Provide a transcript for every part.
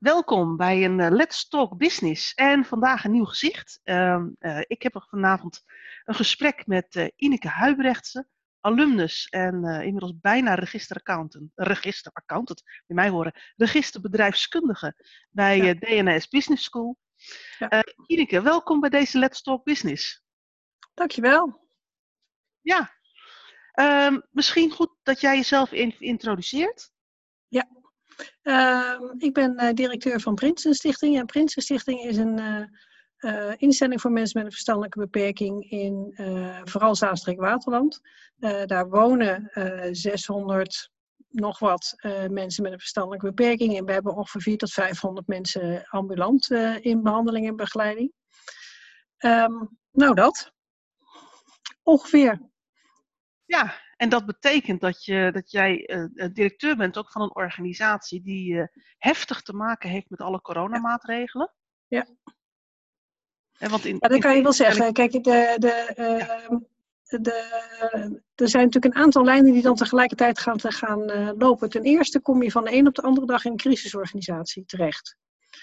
Welkom bij een uh, Let's Talk Business en vandaag een nieuw gezicht. Uh, uh, ik heb vanavond een gesprek met uh, Ineke Huibrechtse, alumnus en inmiddels bijna registeraccountant, registeraccountant, bij mij horen, registerbedrijfskundige bij ja. DNS Business School. Ja. Ineke, welkom bij deze Let's Talk Business. Dankjewel. Ja, ehm, misschien goed dat jij jezelf introduceert. Ja, ik ben uh, directeur van Prinsen Stichting. En Prinsen Stichting is een uh, instelling voor mensen met een verstandelijke beperking in vooral Zaanstreek-Waterland. daar wonen 600 nog wat mensen met een verstandelijke beperking. En we hebben ongeveer 400 tot 500 mensen ambulant in behandeling en begeleiding. Um, nou, dat. Ongeveer. Ja, en dat betekent dat, je, dat jij uh, directeur bent ook van een organisatie die uh, heftig te maken heeft met alle coronamaatregelen. Ja. En want in, ja, dat kan je wel zeggen. Kijk, de, de, uh, de, er zijn natuurlijk een aantal lijnen die dan tegelijkertijd gaan, te gaan lopen. Ten eerste kom je van de een op de andere dag in een crisisorganisatie terecht.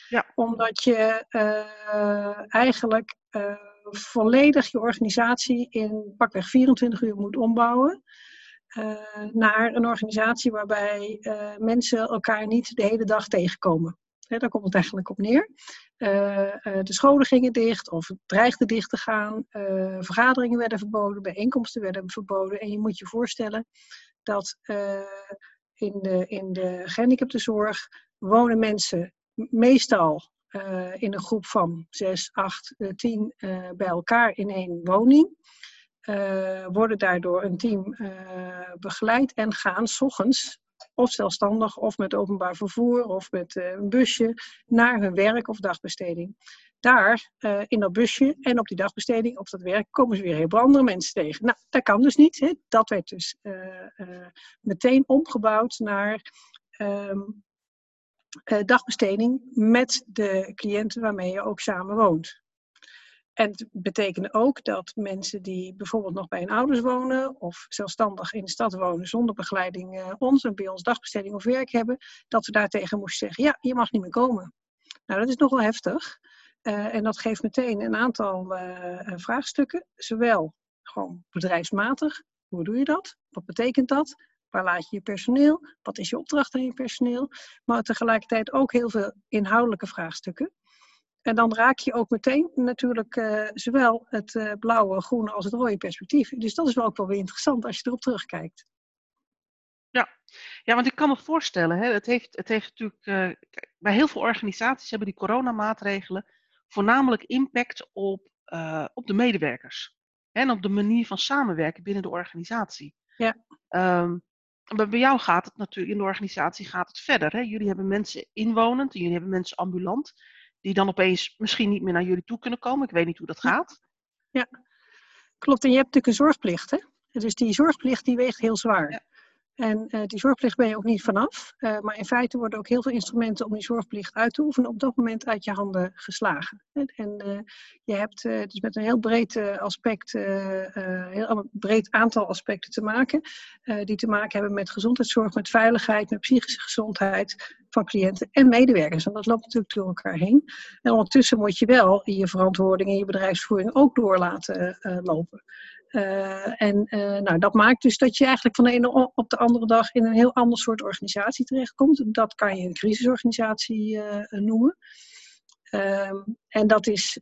Ja. Omdat je eigenlijk volledig je organisatie in pakweg 24 uur moet ombouwen. Uh, naar een organisatie waarbij uh, mensen elkaar niet de hele dag tegenkomen. He, daar komt het eigenlijk op neer. Uh, de scholen gingen dicht of het dreigde dicht te gaan. vergaderingen werden verboden, bijeenkomsten werden verboden. En je moet je voorstellen dat in, de, in de gehandicaptenzorg wonen mensen meestal in een groep van 6, 8, 10 uh, bij elkaar in één woning. Worden daardoor een team begeleid en gaan s ochtends of zelfstandig of met openbaar vervoer of met een busje naar hun werk of dagbesteding. Daar, in dat busje en op die dagbesteding, op dat werk, komen ze weer heel veel andere mensen tegen. Nou, dat kan dus niet. Hè. Dat werd dus meteen omgebouwd naar uh, dagbesteding met de cliënten waarmee je ook samen woont. En het betekende ook dat mensen die bijvoorbeeld nog bij hun ouders wonen of zelfstandig in de stad wonen zonder begeleiding uh, ons en bij ons dagbesteding of werk hebben, dat we daartegen moesten zeggen, ja, je mag niet meer komen. Nou, dat is nogal heftig. Uh, en dat geeft meteen een aantal uh, vraagstukken, zowel gewoon bedrijfsmatig, hoe doe je dat? Wat betekent dat? Waar laat je je personeel? Wat is je opdracht aan je personeel? Maar tegelijkertijd ook heel veel inhoudelijke vraagstukken. En dan raak je ook meteen natuurlijk uh, zowel het uh, blauwe, groene als het rode perspectief. Dus dat is wel ook wel weer interessant als je erop terugkijkt. Ja, ja want ik kan me voorstellen, hè, het, heeft, het heeft natuurlijk, uh, bij heel veel organisaties hebben die coronamaatregelen voornamelijk impact op, op de medewerkers. Hè, en op de manier van samenwerken binnen de organisatie. Ja. Um, maar bij jou gaat het natuurlijk, in de organisatie gaat het verder. Hè? Jullie hebben mensen inwonend, jullie hebben mensen ambulant, die dan opeens misschien niet meer naar jullie toe kunnen komen. Ik weet niet hoe dat gaat. Ja, klopt. En je hebt natuurlijk een zorgplicht. Hè? Dus die zorgplicht die weegt heel zwaar. Ja. En uh, die zorgplicht ben je ook niet vanaf. Uh, maar in feite worden ook heel veel instrumenten om die zorgplicht uit te oefenen op dat moment uit je handen geslagen. En uh, je hebt dus met een heel breed aspect, heel breed aantal aspecten te maken. die te maken hebben met gezondheidszorg, met veiligheid, met psychische gezondheid van cliënten en medewerkers. En dat loopt natuurlijk door elkaar heen. En ondertussen moet je wel je verantwoording en je bedrijfsvoering ook door laten lopen. Uh, en uh, nou, dat maakt dus dat je eigenlijk van de ene op de andere dag in een heel ander soort organisatie terechtkomt. Dat kan je een crisisorganisatie uh, noemen. Ehm, en dat is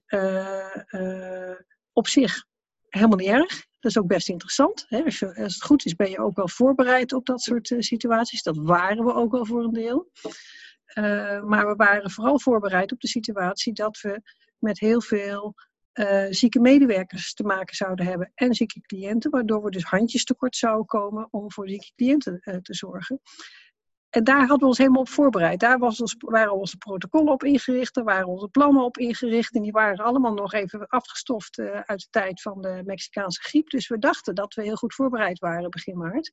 op zich helemaal niet erg. Dat is ook best interessant. Hè? Als, als, het goed is, ben je ook wel voorbereid op dat soort situaties. Dat waren we ook wel voor een deel. maar we waren vooral voorbereid op de situatie dat we met heel veel uh, zieke medewerkers te maken zouden hebben en zieke cliënten, waardoor we dus handjes tekort zouden komen om voor zieke cliënten uh, te zorgen. En daar hadden we ons helemaal op voorbereid. Daar was ons, waren onze protocollen op ingericht, daar waren onze plannen op ingericht. En die waren allemaal nog even afgestoft uh, uit de tijd van de Mexicaanse griep. Dus we dachten dat we heel goed voorbereid waren begin maart.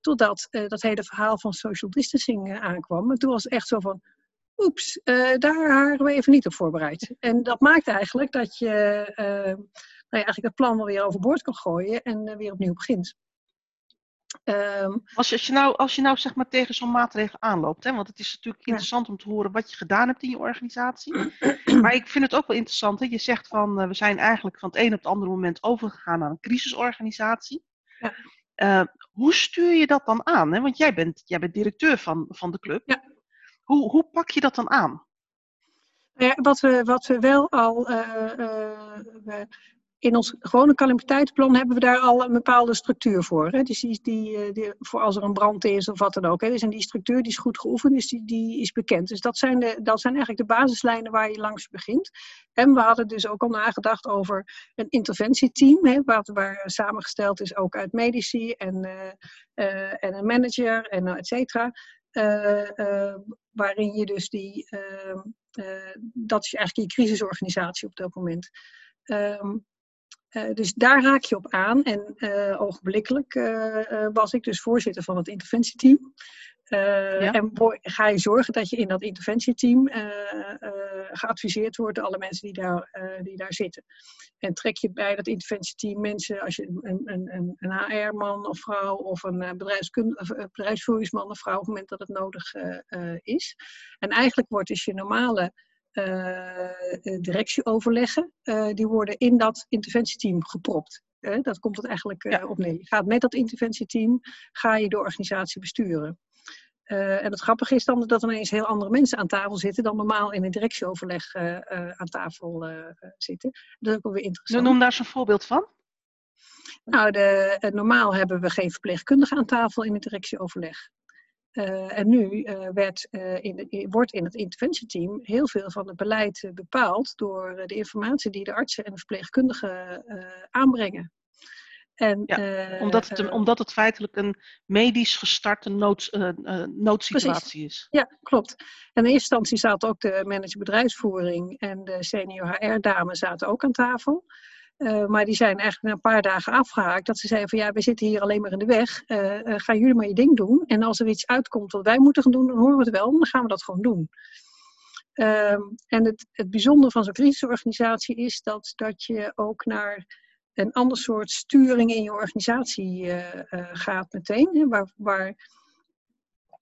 Totdat dat hele verhaal van social distancing aankwam. En toen was het echt zo van, oeps, uh, daar waren we even niet op voorbereid. En dat maakt eigenlijk dat je uh, nou ja, eigenlijk het plan wel weer overboord kan gooien en uh, weer opnieuw begint. Ehm, als, je, als, je nou, als je nou zeg maar tegen zo'n maatregel aanloopt, hè, want het is natuurlijk interessant om te horen wat je gedaan hebt in je organisatie. maar ik vind het ook wel interessant, hè, je zegt van we zijn eigenlijk van het een op het andere moment overgegaan naar een crisisorganisatie. Ja. Uh, hoe stuur je dat dan aan? Hè? Want jij bent, jij bent directeur van, van de club. Ja. Hoe, hoe pak je dat dan aan? Ja, wat, we, wat we wel al uh, in ons gewone calamiteitsplan hebben we daar al een bepaalde structuur voor. Hè? Dus die, die, die, voor als er een brand is of wat dan ook. Hè? Dus en die structuur die is goed geoefend, dus die, die is bekend. Dus dat zijn, de, dat zijn eigenlijk de basislijnen waar je langs begint. En we hadden dus ook al nagedacht over een interventieteam, hè, waar, waar samengesteld is ook uit medici en, en een manager en et cetera. Uh, waarin je dus die, ehm, dat is eigenlijk je crisisorganisatie op dat moment. Uh, dus daar raak je op aan. En uh, ogenblikkelijk was ik dus voorzitter van het interventieteam. Ja. En ga je zorgen dat je in dat interventieteam geadviseerd wordt door alle mensen die daar, die daar zitten. En trek je bij dat interventieteam mensen, als je een, een, een, HR-man of vrouw of een bedrijfsvoeringsman of vrouw, op het moment dat het nodig is. En eigenlijk wordt dus je normale directieoverleggen, die worden in dat interventieteam gepropt. Dat komt het eigenlijk op neer. Je gaat met dat interventieteam ga je de organisatie besturen. En het grappige is dan dat er ineens heel andere mensen aan tafel zitten dan normaal in een directieoverleg aan tafel zitten. Dat is ook wel weer interessant. Noem daar eens een voorbeeld van. Nou, de, normaal hebben we geen verpleegkundige aan tafel in het directieoverleg. En nu werd, in de, wordt in het interventieteam heel veel van het beleid bepaald door de informatie die de artsen en de verpleegkundigen aanbrengen. En, ja, omdat, het, omdat het feitelijk een medisch gestarte nood, noodsituatie is. Ja, klopt. En in eerste instantie zaten ook de manager bedrijfsvoering en de senior HR-dame zaten ook aan tafel. Uh, maar die zijn eigenlijk na een paar dagen afgehaakt. Dat ze zeiden van ja, we zitten hier alleen maar in de weg. Gaan jullie maar je ding doen. En als er iets uitkomt wat wij moeten gaan doen, dan horen we het wel. Dan gaan we dat gewoon doen. Ehm, en het, het bijzondere van zo'n crisisorganisatie is dat, dat je ook naar een ander soort sturing in je organisatie gaat meteen. Hè, waar, waar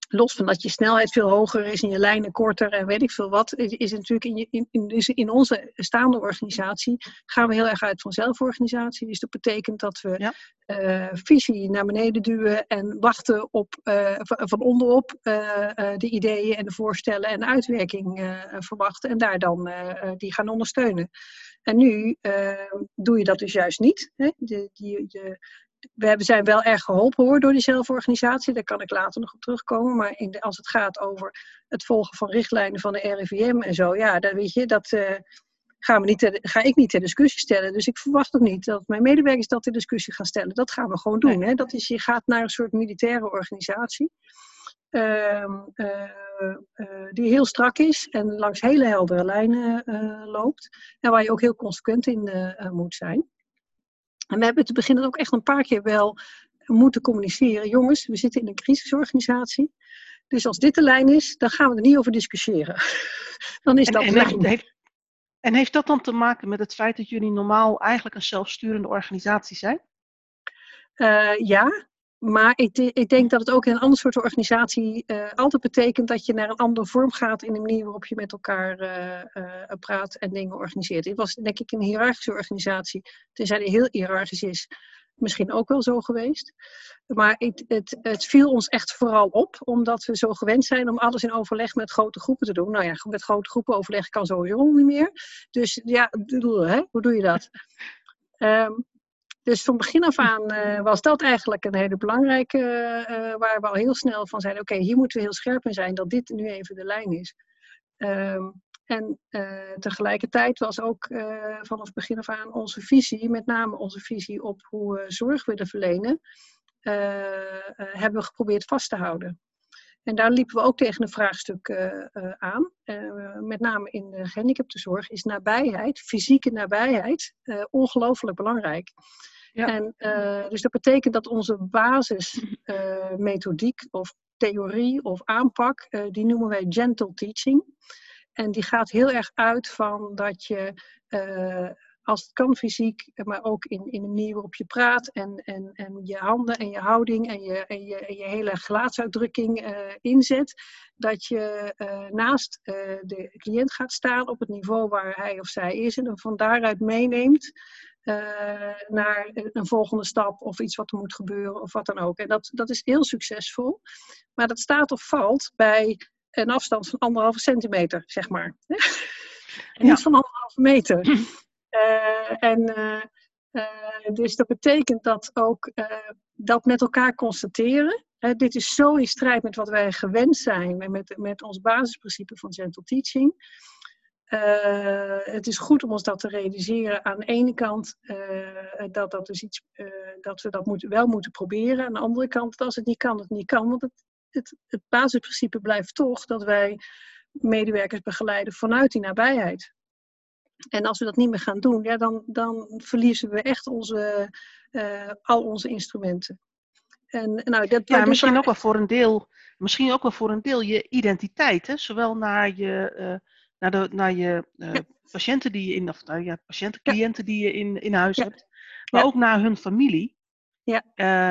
los van dat je snelheid veel hoger is en je lijnen korter en weet ik veel wat, is natuurlijk in, je, in, in, in onze staande organisatie gaan we heel erg uit van zelforganisatie. Dus dat betekent dat we ja. uh, visie naar beneden duwen en wachten op uh, van onderop uh, de ideeën en de voorstellen en de uitwerking verwachten en daar dan die gaan ondersteunen. En nu doe je dat dus juist niet. Hè? De, die, de, we zijn wel erg geholpen hoor door die zelforganisatie. Daar kan ik later nog op terugkomen. Maar in de, als het gaat over het volgen van richtlijnen van de RIVM en zo, ja, dan weet je, dat uh, gaan we niet ter, ga ik niet ter discussie stellen. Dus ik verwacht ook niet dat mijn medewerkers dat ter discussie gaan stellen. Dat gaan we gewoon doen. Hè? Dat is, je gaat naar een soort militaire organisatie. Uh, uh, die heel strak is en langs hele heldere lijnen loopt. En waar je ook heel consequent in moet zijn. En we hebben te beginnen ook echt een paar keer wel moeten communiceren. Jongens, we zitten in een crisisorganisatie. Dus als dit de lijn is, dan gaan we er niet over discussiëren. dan is en, dat en heeft, heeft, en heeft dat dan te maken met het feit dat jullie normaal eigenlijk een zelfsturende organisatie zijn? Uh, ja, maar ik, ik, denk dat het ook in een ander soort organisatie uh, altijd betekent dat je naar een andere vorm gaat in de manier waarop je met elkaar uh, uh, praat en dingen organiseert. Dit was denk ik een hiërarchische organisatie, tenzij die heel hiërarchisch is, misschien ook wel zo geweest. Maar het, het, viel ons echt vooral op, omdat we zo gewend zijn om alles in overleg met grote groepen te doen. Nou ja, met grote groepen overleg kan sowieso niet meer. Dus ja, hè? hoe doe je dat? Um, Dus van begin af aan uh, was dat eigenlijk een hele belangrijke, uh, waar we al heel snel van zeiden, oké, hier moeten we heel scherp in zijn, dat dit nu even de lijn is. Um, en tegelijkertijd was ook vanaf begin af aan onze visie, met name onze visie op hoe we zorg willen verlenen, hebben we geprobeerd vast te houden. En daar liepen we ook tegen een vraagstuk aan. met name in de gehandicaptenzorg is nabijheid, fysieke nabijheid, ongelooflijk belangrijk. En, uh, dus dat betekent dat onze basismethodiek uh, of theorie of aanpak, uh, die noemen wij gentle teaching. En die gaat heel erg uit van dat je als het kan fysiek, maar ook in, in de manier waarop je praat en, en, en je handen en je houding en je, en je, en je hele gelaatsuitdrukking inzet, dat je naast de cliënt gaat staan op het niveau waar hij of zij is en hem van daaruit meeneemt naar een volgende stap of iets wat er moet gebeuren of wat dan ook. En dat, dat is heel succesvol, maar dat staat of valt bij een afstand van anderhalve centimeter, zeg maar. en niet van anderhalve meter. Uh, en uh, uh, dus dat betekent dat ook dat met elkaar constateren. dit is zo in strijd met wat wij gewend zijn, met, met ons basisprincipe van gentle teaching. Het is goed om ons dat te realiseren. Aan de ene kant dat, dat, is iets, dat we dat moet, wel moeten proberen. Aan de andere kant, als het niet kan, het niet kan. Want het, het, het basisprincipe blijft toch dat wij medewerkers begeleiden vanuit die nabijheid. En als we dat niet meer gaan doen, ja, dan, dan verliezen we echt onze, al onze instrumenten. En, nou, dat, ja, misschien ook wel voor een deel, misschien ook wel voor een deel je identiteit, hè? zowel naar je, naar de, naar je uh, ja. patiënten die je in, of nou, ja, patiënten, cliënten die je in, in huis hebt, maar ook naar hun familie. Ja.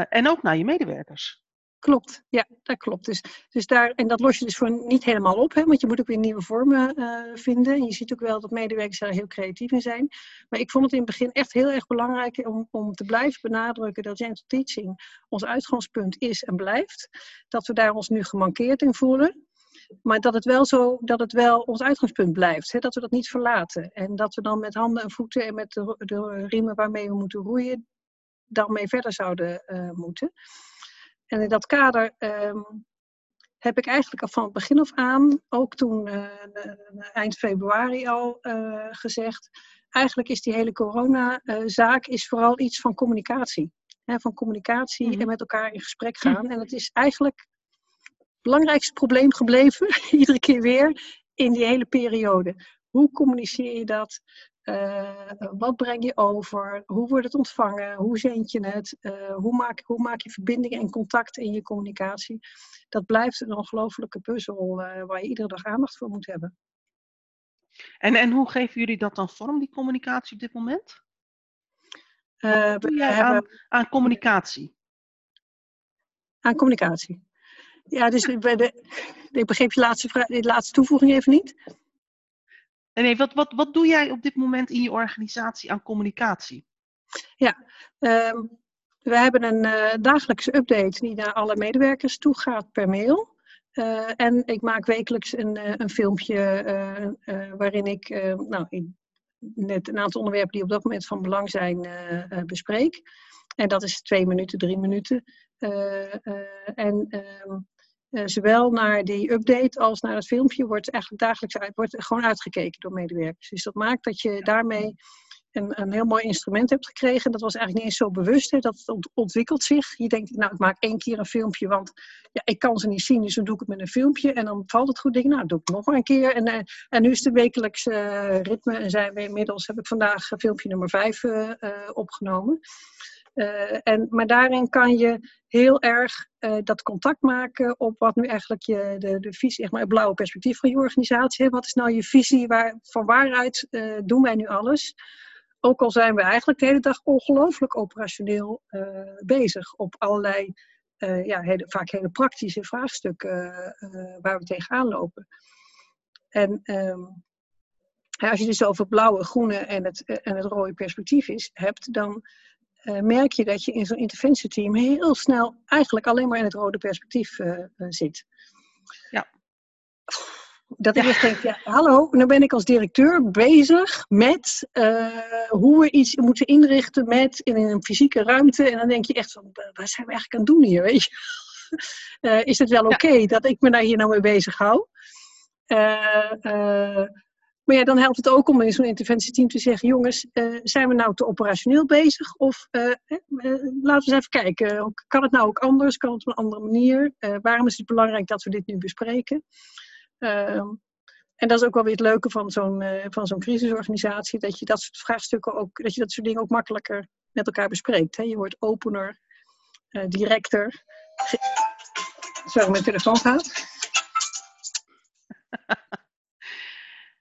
en ook naar je medewerkers. Klopt, ja, dat klopt. Dus, dus daar, en dat los je dus voor niet helemaal op, hè, want je moet ook weer nieuwe vormen uh, vinden. En je ziet ook wel dat medewerkers daar heel creatief in zijn. Maar ik vond het in het begin echt heel erg belangrijk om, om te blijven benadrukken dat gentle teaching ons uitgangspunt is en blijft. Dat we daar ons nu gemankeerd in voelen. Maar dat het wel zo, dat het wel ons uitgangspunt blijft. Hè, dat we dat niet verlaten. En dat we dan met handen en voeten en met de, de riemen waarmee we moeten roeien, dan mee verder zouden uh, moeten. En in dat kader um, heb ik eigenlijk al van het begin af aan, ook toen uh, eind februari al uh, gezegd, eigenlijk is die hele corona-zaak is vooral iets van communicatie. Hè, van communicatie mm-hmm. en met elkaar in gesprek gaan. En het is eigenlijk belangrijkste probleem gebleven, iedere keer weer, in die hele periode. Hoe communiceer je dat? Uh, wat breng je over? Hoe wordt het ontvangen? Hoe zend je het? Uh, hoe, maak, hoe maak je verbindingen en contact in je communicatie? Dat blijft een ongelofelijke puzzel uh, waar je iedere dag aandacht voor moet hebben. En, en hoe geven jullie dat dan vorm, die communicatie op dit moment? Wat doe jij aan communicatie? Aan communicatie. Ja, dus bij de, ik begreep je laatste, vraag, de laatste toevoeging even niet. Nee, wat, wat, wat doe jij op dit moment in je organisatie aan communicatie? Ja, uh, we hebben een uh, dagelijkse update die naar alle medewerkers toe gaat per mail. Uh, en ik maak wekelijks een, uh, een filmpje waarin ik nou, in, net een aantal onderwerpen die op dat moment van belang zijn bespreek. En dat is twee minuten, drie minuten. en ehm, zowel naar die update als naar het filmpje wordt eigenlijk dagelijks uit, wordt gewoon uitgekeken door medewerkers. Dus dat maakt dat je daarmee een, een heel mooi instrument hebt gekregen. Dat was eigenlijk niet eens zo bewust. Hè. Dat ontwikkelt zich. Je denkt, nou, ik maak één keer een filmpje, want ja, ik kan ze niet zien, dus dan doe ik het met een filmpje. En dan valt het goed. Denk, nou, doe ik nog maar een keer. En, uh, en nu is het wekelijks uh, ritme. En zijn we inmiddels, heb ik vandaag filmpje nummer 5 opgenomen. Uh, en, maar daarin kan je heel erg uh, dat contact maken op wat nu eigenlijk je, de, de visie, zeg maar, het blauwe perspectief van je organisatie. Wat is nou je visie? Waar, van waaruit uh, doen wij nu alles? Ook al zijn we eigenlijk de hele dag ongelooflijk operationeel bezig op allerlei, ja, vaak hele praktische vraagstukken waar we tegenaan lopen. En um, als je dus over blauwe, groene en het, en het rode perspectief is, hebt, dan uh, merk je dat je in zo'n interventieteam heel snel eigenlijk alleen maar in het rode perspectief uh, zit. Ja. Dat ik echt denk, ja, hallo, nu ben ik als directeur bezig met uh, hoe we iets moeten inrichten met in een fysieke ruimte. En dan denk je echt van, wat zijn we eigenlijk aan het doen hier, weet je? is het wel oké okay ja. dat ik me daar hier nou mee bezig hou? Maar ja, dan helpt het ook om in zo'n interventieteam te zeggen: jongens, uh, zijn we nou te operationeel bezig? Of uh, uh, laten we eens even kijken. Kan het nou ook anders? Kan het op een andere manier? waarom is het belangrijk dat we dit nu bespreken? Ehm, en dat is ook wel weer het leuke van zo'n van zo'n crisisorganisatie: dat je dat soort vraagstukken ook, dat je dat soort dingen ook makkelijker met elkaar bespreekt. Hè? Je wordt opener, directer. Sorry, mijn telefoon gaat.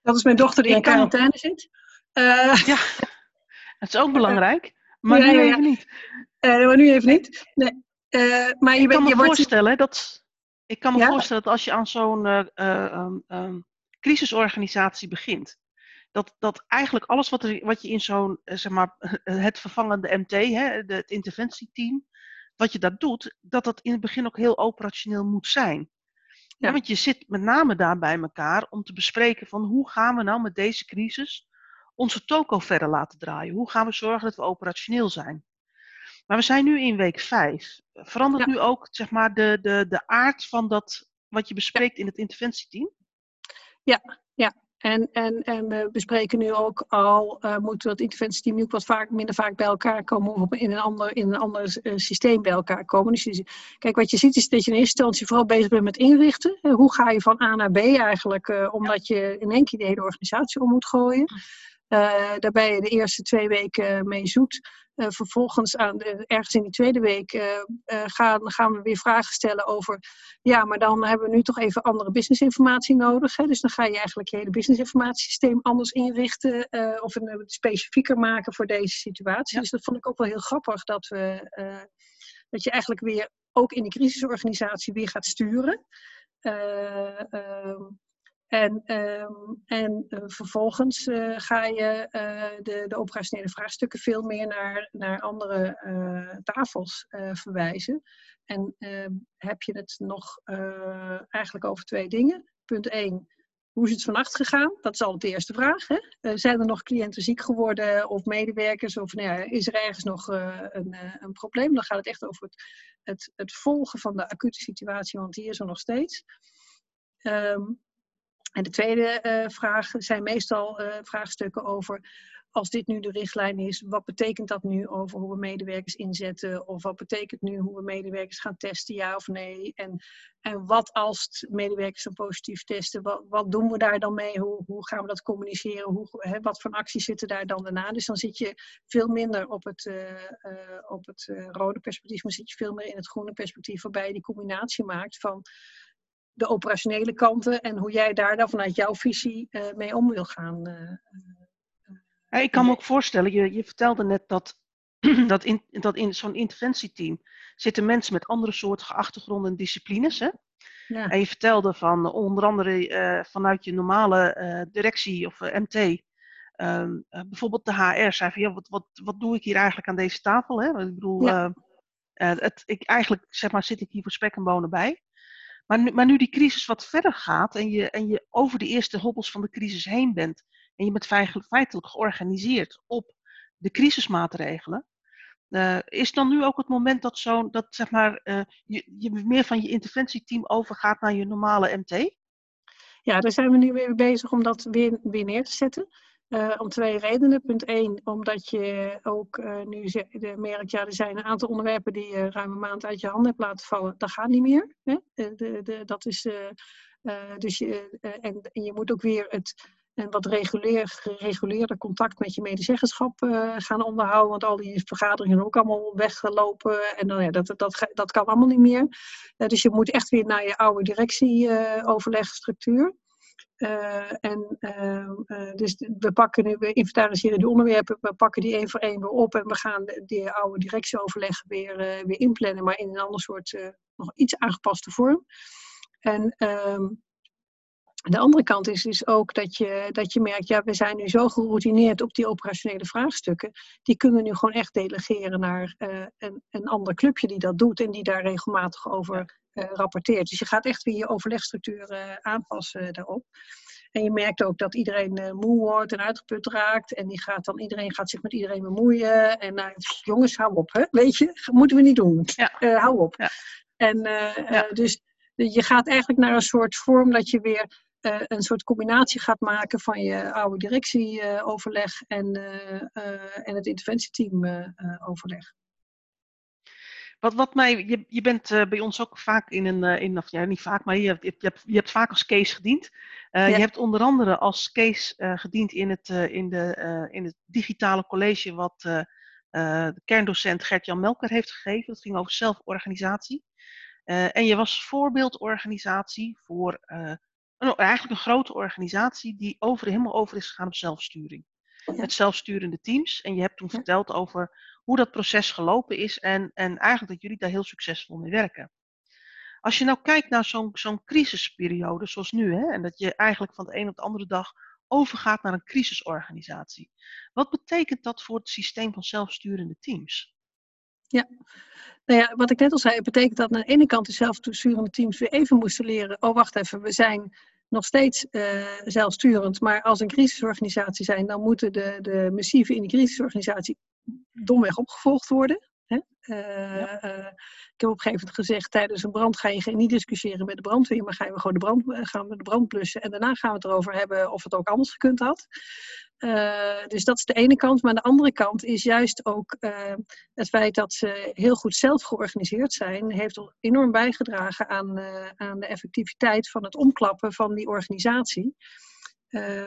Dat is mijn dochter die in quarantaine zit. Uh, ja. Het is ook belangrijk, maar nu even niet. maar nu even niet. Nee. maar je ik kan me voorstellen dat ik kan me voorstellen dat als je aan zo'n um, um, crisisorganisatie begint, dat, dat eigenlijk alles wat, er, wat je in zo'n, zeg maar, het vervangende MT, hè, het interventieteam, wat je daar doet, dat dat in het begin ook heel operationeel moet zijn. Ja. want je zit met name daar bij elkaar om te bespreken van hoe gaan we nou met deze crisis onze toko verder laten draaien? Hoe gaan we zorgen dat we operationeel zijn? Maar we zijn nu in week vijf. Verandert nu ook zeg maar, de, de, de aard van dat wat je bespreekt in het interventieteam? Ja. En, en, en we bespreken nu ook al, uh, moeten we het interventieteam nu ook wat vaak, minder vaak bij elkaar komen of in een ander, in een ander uh, systeem bij elkaar komen. Dus je, kijk, wat je ziet is dat je in eerste instantie vooral bezig bent met inrichten. Uh, hoe ga je van A naar B eigenlijk, omdat je in één keer de hele organisatie om moet gooien. Daar ben je de eerste twee weken mee zoet. Uh, vervolgens aan de, ergens in die tweede week uh, uh, gaan, gaan we weer vragen stellen over, ja, maar dan hebben we nu toch even andere businessinformatie nodig. Hè? Dus dan ga je eigenlijk je hele businessinformatiesysteem anders inrichten of een, specifieker maken voor deze situatie. Dus dat vond ik ook wel heel grappig dat, we, dat je eigenlijk weer ook in die crisisorganisatie weer gaat sturen. Ehm, en, ehm, en uh, vervolgens uh, ga je uh, de, de operationele vraagstukken veel meer naar, naar andere tafels verwijzen. En ehm, heb je het nog eigenlijk over twee dingen. Punt 1. Hoe is het vannacht gegaan? Dat is altijd de eerste vraag. Hè? zijn er nog cliënten ziek geworden of medewerkers? Of nou ja, is er ergens nog een, een probleem? Dan gaat het echt over het, het, het volgen van de acute situatie, want die is er nog steeds. Um, en de tweede uh, vraag zijn meestal uh, vraagstukken over, als dit nu de richtlijn is, wat betekent dat nu over hoe we medewerkers inzetten? Of wat betekent nu hoe we medewerkers gaan testen, ja of nee? En, en wat als medewerkers een positief testen, wat, wat doen we daar dan mee? Hoe, hoe gaan we dat communiceren? Hoe, hè, wat voor acties zitten daar dan daarna? Dus dan zit je veel minder op het, uh, op het rode perspectief, maar zit je veel meer in het groene perspectief, waarbij je die combinatie maakt van de operationele kanten en hoe jij daar dan vanuit jouw visie uh, mee om wil gaan. Uh, ik kan me ook voorstellen, je, je vertelde net dat, dat in, dat in zo'n interventieteam zitten mensen met andere soorten achtergronden en disciplines. Hè? Ja. En je vertelde van onder andere uh, vanuit je normale directie of MT, ehm, bijvoorbeeld de HR zei van ja, wat, wat, wat doe ik hier eigenlijk aan deze tafel? Hè? Ik bedoel, ja. het, ik, eigenlijk zeg maar, zit ik hier voor spek en bonen bij. Maar nu, maar nu die crisis wat verder gaat en je, en je over de eerste hobbels van de crisis heen bent en je bent feitelijk georganiseerd op de crisismaatregelen, uh, is dan nu ook het moment dat, zo, dat zeg maar, uh, je, je meer van je interventieteam overgaat naar je normale MT? Ja, daar zijn we nu weer bezig om dat weer, weer neer te zetten. Uh, om twee redenen. Punt één, omdat je ook uh, nu merkt, ja, er zijn een aantal onderwerpen die je ruim een maand uit je handen hebt laten vallen. Dat gaat niet meer. Hè? De, de, dat is, uh, dus je, en, en, je moet ook weer het een wat reguleer, gereguleerde contact met je medezeggenschap gaan onderhouden. Want al die vergaderingen zijn ook allemaal weggelopen. En dan, ja, dat, dat, dat kan allemaal niet meer. dus je moet echt weer naar je oude directieoverlegstructuur. Uh, en uh, dus we pakken we inventariseren die onderwerpen, we pakken die één voor één weer op en we gaan die oude directieoverleg weer, weer inplannen, maar in een ander soort, nog iets aangepaste vorm. En ehm, de andere kant is dus ook dat je, dat je merkt, ja, we zijn nu zo geroutineerd op die operationele vraagstukken, die kunnen we nu gewoon echt delegeren naar een, een ander clubje die dat doet en die daar regelmatig over uh, rapporteert. Dus je gaat echt weer je overlegstructuur uh, aanpassen daarop. En je merkt ook dat iedereen moe wordt en uitgeput raakt. En die gaat dan, iedereen gaat zich met iedereen bemoeien. En nou, jongens, hou op, hè? weet je, moeten we niet doen. Ja. hou op. Ja. En ja. dus je gaat eigenlijk naar een soort vorm dat je weer een soort combinatie gaat maken van je oude directieoverleg en, en het interventieteam overleg. Wat, wat mij, je, je bent uh, bij ons ook vaak in een, uh, in, of ja, niet vaak, maar je, hebt, je, hebt, je hebt vaak als case gediend. Uh, ja. Je hebt onder andere als case gediend in het, in, de, in het digitale college wat de kerndocent Gert-Jan Melker heeft gegeven. Dat ging over zelforganisatie. en je was voorbeeldorganisatie voor een, eigenlijk een grote organisatie die over, helemaal over is gegaan op zelfsturing. met zelfsturende teams. En je hebt toen verteld over hoe dat proces gelopen is en, en eigenlijk dat jullie daar heel succesvol mee werken. Als je nou kijkt naar zo'n zo'n crisisperiode zoals nu, hè, en dat je eigenlijk van de een op de andere dag overgaat naar een crisisorganisatie. Wat betekent dat voor het systeem van zelfsturende teams? Ja, nou ja, wat ik net al zei, het betekent dat aan de ene kant de zelfsturende teams weer even moesten leren. Oh, wacht even, we zijn nog steeds uh, zelfsturend, maar als een crisisorganisatie zijn, dan moeten de, de missieven in die crisisorganisatie domweg opgevolgd worden. Hè? Uh, uh, ik heb op een gegeven moment gezegd, tijdens een brand ga je niet discussiëren met de brandweer, maar gaan we gewoon de brand, gaan we de brand blussen. En daarna gaan we het erover hebben of het ook anders gekund had. Uh, dus dat is de ene kant. Maar de andere kant is juist ook uh, het feit dat ze heel goed zelf georganiseerd zijn, heeft enorm bijgedragen aan, uh, aan de effectiviteit van het omklappen van die organisatie.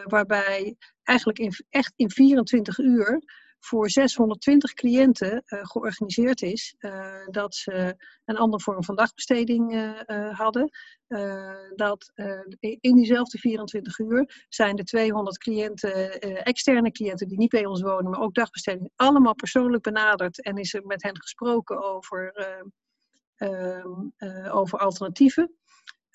waarbij eigenlijk in, echt in 24 uur voor 620 cliënten uh, georganiseerd is. Uh, dat ze een andere vorm van dagbesteding uh, hadden. dat in diezelfde 24 uur zijn de 200 cliënten, externe cliënten die niet bij ons wonen, maar ook dagbesteding, allemaal persoonlijk benaderd. En is er met hen gesproken over, over alternatieven.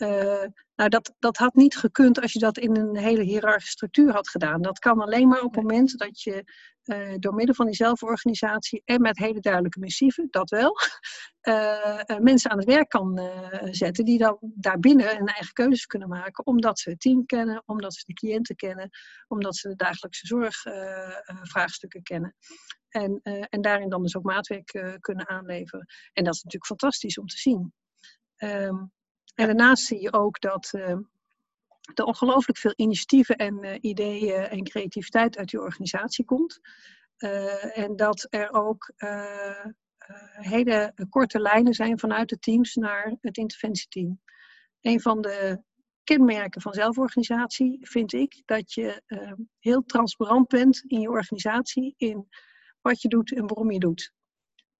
Uh, nou, dat, dat had niet gekund als je dat in een hele hiërarchische structuur had gedaan. Dat kan alleen maar op het moment dat je uh, door middel van die zelforganisatie en met hele duidelijke missieven, dat wel, uh, mensen aan het werk kan zetten die dan daarbinnen hun eigen keuzes kunnen maken, omdat ze het team kennen, omdat ze de cliënten kennen, omdat ze de dagelijkse zorgvraagstukken kennen. En, en daarin dan dus ook maatwerk kunnen aanleveren. En dat is natuurlijk fantastisch om te zien. Um, en daarnaast zie je ook dat uh, er ongelooflijk veel initiatieven en uh, ideeën en creativiteit uit die organisatie komt. Uh, en dat er ook hele korte lijnen zijn vanuit de teams naar het interventieteam. Een van de kenmerken van zelforganisatie vind ik dat je heel transparant bent in je organisatie in wat je doet en waarom je doet.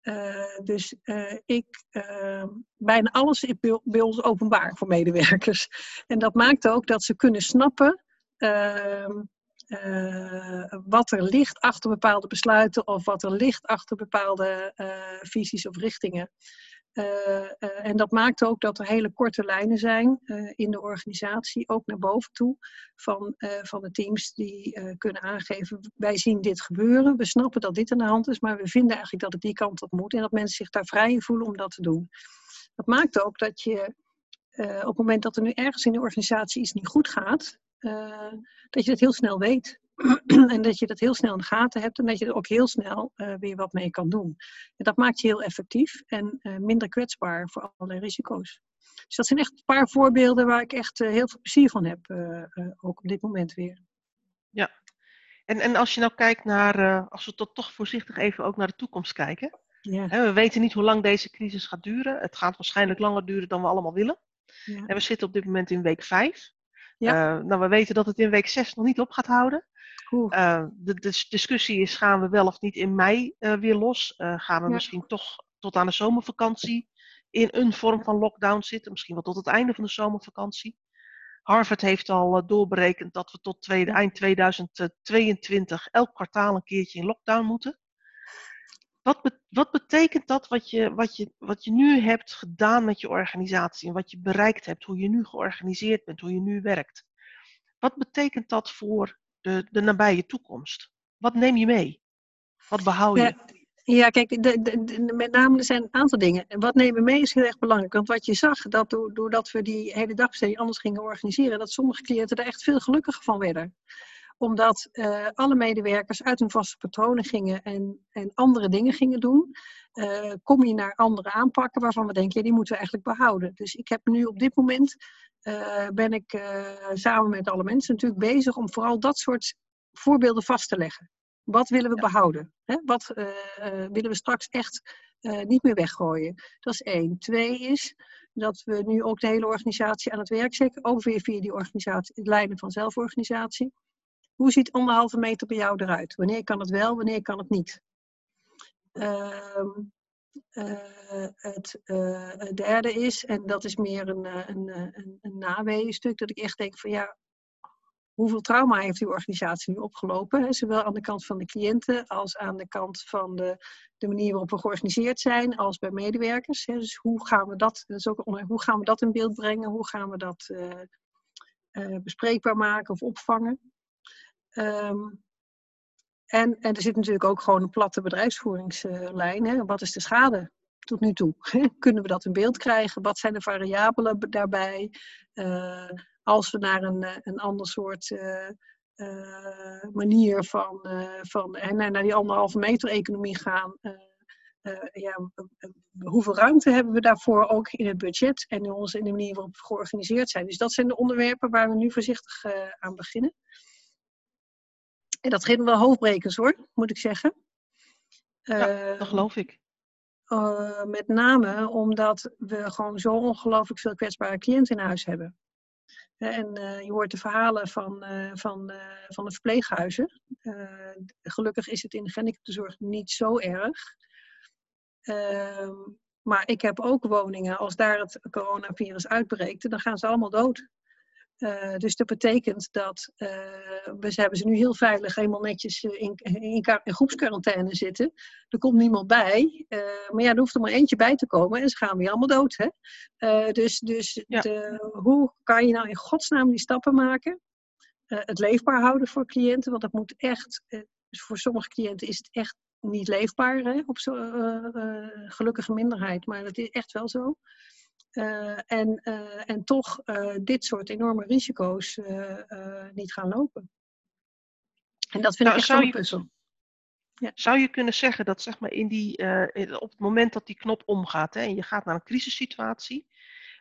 Uh, dus uh, ik, uh, bijna alles is bij openbaar voor medewerkers. En dat maakt ook dat ze kunnen snappen ehm, wat er ligt achter bepaalde besluiten of wat er ligt achter bepaalde visies of richtingen. Uh, uh, en dat maakt ook dat er hele korte lijnen zijn uh, in de organisatie, ook naar boven toe, van, van de teams die kunnen aangeven, wij zien dit gebeuren, we snappen dat dit aan de hand is, maar we vinden eigenlijk dat het die kant op moet en dat mensen zich daar vrij voelen om dat te doen. Dat maakt ook dat je op het moment dat er nu ergens in de organisatie iets niet goed gaat, dat je het heel snel weet. en dat je dat heel snel in de gaten hebt en dat je er ook heel snel uh, weer wat mee kan doen. En dat maakt je heel effectief en uh, minder kwetsbaar voor allerlei risico's. Dus dat zijn echt een paar voorbeelden waar ik echt uh, heel veel plezier van heb, ook op dit moment weer. Ja, en, en als je nou kijkt naar, als we tot toch voorzichtig even ook naar de toekomst kijken. Ja. Hè, we weten niet hoe lang deze crisis gaat duren. Het gaat waarschijnlijk langer duren dan we allemaal willen. Ja. En we zitten op dit moment in week 5. Ja. nou, we weten dat het in week 6 nog niet op gaat houden. Uh, de, de, discussie is, gaan we wel of niet in mei uh, weer los? Uh, gaan we ja. misschien toch tot aan de zomervakantie in een vorm van lockdown zitten? Misschien wel tot het einde van de zomervakantie. Harvard heeft al doorberekend dat we tot tweede, eind 2022 elk kwartaal een keertje in lockdown moeten. Wat, be wat betekent dat wat je, wat, je, wat je nu hebt gedaan met je organisatie en wat je bereikt hebt, hoe je nu georganiseerd bent, hoe je nu werkt? Wat betekent dat voor de, de nabije toekomst? Wat neem je mee? Wat behoud je? Ja. Kijk, de, de, met name er zijn een aantal dingen. Wat nemen mee is heel erg belangrijk. Want wat je zag, dat doordat we die hele dagbesteding anders gingen organiseren, dat sommige cliënten er echt veel gelukkiger van werden. Omdat uh, alle medewerkers uit hun vaste patronen gingen en, en andere dingen gingen doen. Uh, kom je naar andere aanpakken waarvan we denken, ja, die moeten we eigenlijk behouden. Dus ik heb nu op dit moment uh, ben ik samen met alle mensen natuurlijk bezig om vooral dat soort voorbeelden vast te leggen. Wat willen we behouden? Hè? Wat willen we straks echt niet meer weggooien? Dat is één. Twee is dat we nu ook de hele organisatie aan het werk zetten, ook weer via die organisatie, het leiden van zelforganisatie. Hoe ziet anderhalve meter bij jou eruit? Wanneer kan het wel, wanneer kan het niet? Ehm, uh, het uh, derde is, en dat is meer een, een, een, een stuk, dat ik echt denk van ja, hoeveel trauma heeft die organisatie nu opgelopen? Hè? Zowel aan de kant van de cliënten als aan de kant van de, de manier waarop we georganiseerd zijn, als bij medewerkers. Hè? Dus hoe gaan, we dat, dat is ook, hoe gaan we dat in beeld brengen? Hoe gaan we dat bespreekbaar maken of opvangen? Um, en, en er zit natuurlijk ook gewoon een platte bedrijfsvoeringslijn. Hè? Wat is de schade tot nu toe? Kunnen we dat in beeld krijgen? Wat zijn de variabelen daarbij? Uh, als we naar een, een ander soort uh, manier van, van naar, naar die anderhalve meter economie gaan. ja, hoeveel ruimte hebben we daarvoor ook in het budget en in, onze, in de manier waarop we georganiseerd zijn? Dus dat zijn de onderwerpen waar we nu voorzichtig aan beginnen. En dat geeft wel hoofdbrekers hoor, moet ik zeggen. Ja, dat geloof ik. Uh, met name omdat we gewoon zo ongelooflijk veel kwetsbare cliënten in huis hebben. En uh, je hoort de verhalen van, uh, van, van de verpleeghuizen. gelukkig is het in de gehandicaptenzorg niet zo erg. Ehm, maar ik heb ook woningen, als daar het coronavirus uitbreekt, dan gaan ze allemaal dood. Uh, dus dat betekent dat uh, we hebben ze nu heel veilig helemaal netjes in, in, in groepsquarantaine zitten. Er komt niemand bij. Uh, maar ja, er hoeft er maar eentje bij te komen en ze gaan weer allemaal dood. Hè? dus dus ja. de, hoe kan je nou in godsnaam die stappen maken? het leefbaar houden voor cliënten, want dat moet echt, dus voor sommige cliënten is het echt niet leefbaar hè? op zo'n gelukkige minderheid, maar dat is echt wel zo. Uh, en, uh, en toch uh, dit soort enorme risico's niet gaan lopen. En dat vind nou, ik echt een puzzel. Ja. Zou je kunnen zeggen dat zeg maar, in die, op het moment dat die knop omgaat hè, en je gaat naar een crisissituatie,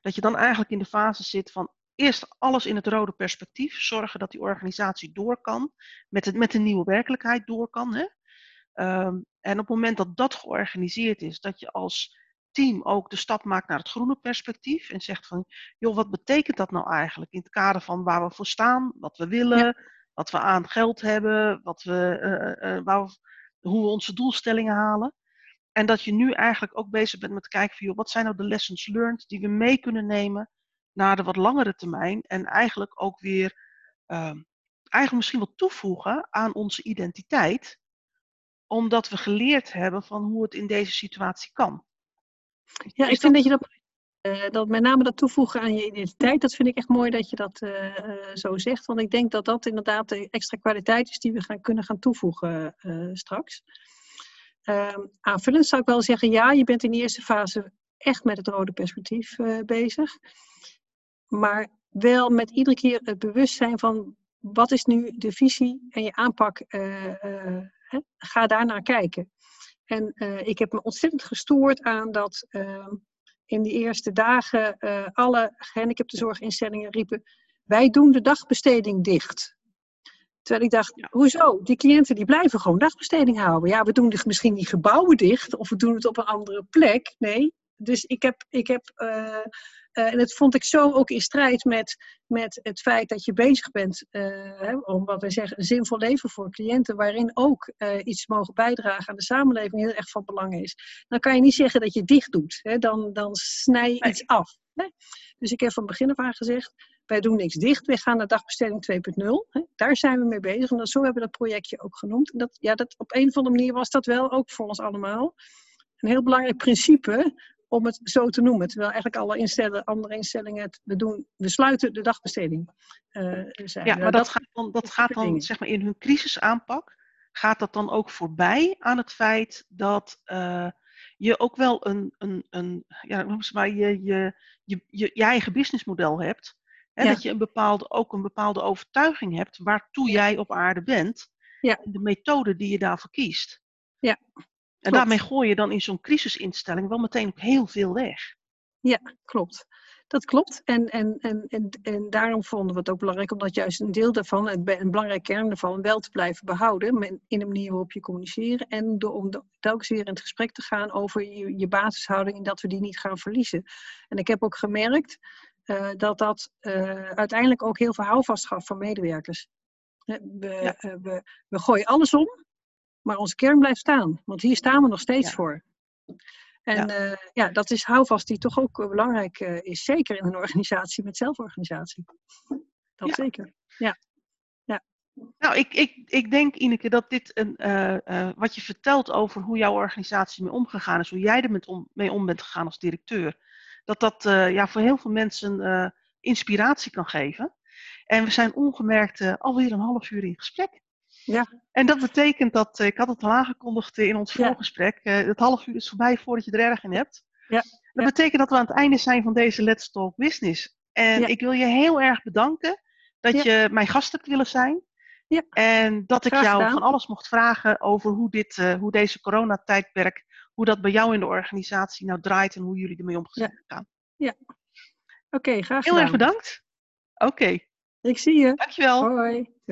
dat je dan eigenlijk in de fase zit van eerst alles in het rode perspectief, zorgen dat die organisatie door kan, met, het, met de nieuwe werkelijkheid door kan. Hè? Um, en op het moment dat dat georganiseerd is, dat je als team ook de stap maakt naar het groene perspectief en zegt van, joh, wat betekent dat nou eigenlijk in het kader van waar we voor staan, wat we willen, ja. wat we aan geld hebben, wat we, uh, uh, waar we, hoe we onze doelstellingen halen. En dat je nu eigenlijk ook bezig bent met kijken van, joh, wat zijn nou de lessons learned die we mee kunnen nemen naar de wat langere termijn en eigenlijk ook weer, uh, eigenlijk misschien wat toevoegen aan onze identiteit, omdat we geleerd hebben van hoe het in deze situatie kan. Ja, ik vind dat je dat, uh, dat met name dat toevoegen aan je identiteit, dat vind ik echt mooi dat je dat uh, uh, zo zegt. Want ik denk dat dat inderdaad de extra kwaliteit is die we gaan, kunnen gaan toevoegen straks. Ehm, aanvullend zou ik wel zeggen, ja, je bent in de eerste fase echt met het rode perspectief bezig. Maar wel met iedere keer het bewustzijn van wat is nu de visie en je aanpak. Hè? Ga daar naar kijken. En uh, ik heb me ontzettend gestoord aan dat uh, in die eerste dagen uh, alle gehandicaptenzorginstellingen riepen: wij doen de dagbesteding dicht. Terwijl ik dacht, ja. hoezo? Die cliënten die blijven gewoon dagbesteding houden. Ja, we doen misschien die gebouwen dicht of we doen het op een andere plek. Nee, dus ik heb, ik heb uh, en dat vond ik zo ook in strijd met, met het feit dat je bezig bent uh, om wat wij zeggen een zinvol leven voor cliënten, waarin ook iets mogen bijdragen aan de samenleving heel erg van belang is. Dan kan je niet zeggen dat je dicht doet, hè? Dan, dan snij je iets af. Hè? Dus ik heb van begin af aan gezegd, wij doen niks dicht, wij gaan naar dagbesteding 2.0. Daar zijn we mee bezig en dat, zo hebben we dat projectje ook genoemd. En dat, ja, dat, op een of andere manier was dat wel ook voor ons allemaal een heel belangrijk principe om het zo te noemen. Terwijl eigenlijk alle instellen, andere instellingen het we doen, we sluiten de dagbesteding. Uh, zijn. Ja, maar dat, dat gaat dan, dat gaat dan zeg maar in hun crisisaanpak, gaat dat dan ook voorbij aan het feit dat uh, je ook wel een, een, een ja, noem maar, je, je, je, je, je eigen businessmodel hebt. Hè, ja. Dat je een bepaalde, ook een bepaalde overtuiging hebt waartoe jij op aarde bent. Ja. En de methode die je daarvoor kiest. Ja. En klopt. daarmee gooi je dan in zo'n crisisinstelling wel meteen ook heel veel weg. Ja, klopt. Dat klopt. En, en, en, en, en daarom vonden we het ook belangrijk om dat juist een deel daarvan, een belangrijk kern daarvan, wel te blijven behouden. In de manier waarop je communiceren. En door, om telkens weer in het gesprek te gaan over je, je basishouding en dat we die niet gaan verliezen. En ik heb ook gemerkt uh, dat dat uh, uiteindelijk ook heel veel houvast gaf van medewerkers. We, ja. uh, we, we gooien alles om maar onze kern blijft staan. Want hier staan we nog steeds ja. voor. En ja. Uh, ja. dat is houvast die toch ook belangrijk uh, is. Zeker in een organisatie met zelforganisatie. Dat ja. zeker. Ja. Nou, ik, ik, ik denk, Ineke, dat dit een, uh, wat je vertelt over hoe jouw organisatie mee omgegaan is, hoe jij er met om, mee om bent gegaan als directeur, dat dat ja, voor heel veel mensen inspiratie kan geven. En we zijn ongemerkt alweer een half uur in gesprek. Ja. En dat betekent dat, ik had het al aangekondigd in ons ja. voorgesprek, het half uur is voorbij voordat je er erg in hebt. Ja. Dat betekent dat we aan het einde zijn van deze Let's Talk Business. En ja. ik wil je heel erg bedanken dat je mijn gast hebt willen zijn. Ja. En dat ik Graag jou gedaan. van alles mocht vragen over hoe, dit, uh, hoe deze coronatijdperk, hoe dat bij jou in de organisatie nou draait en hoe jullie ermee om zijn gegaan. Ja. Oké, okay, graag Heel gedaan. erg bedankt. Oké. Okay. Ik zie je. Dankjewel. Hoi.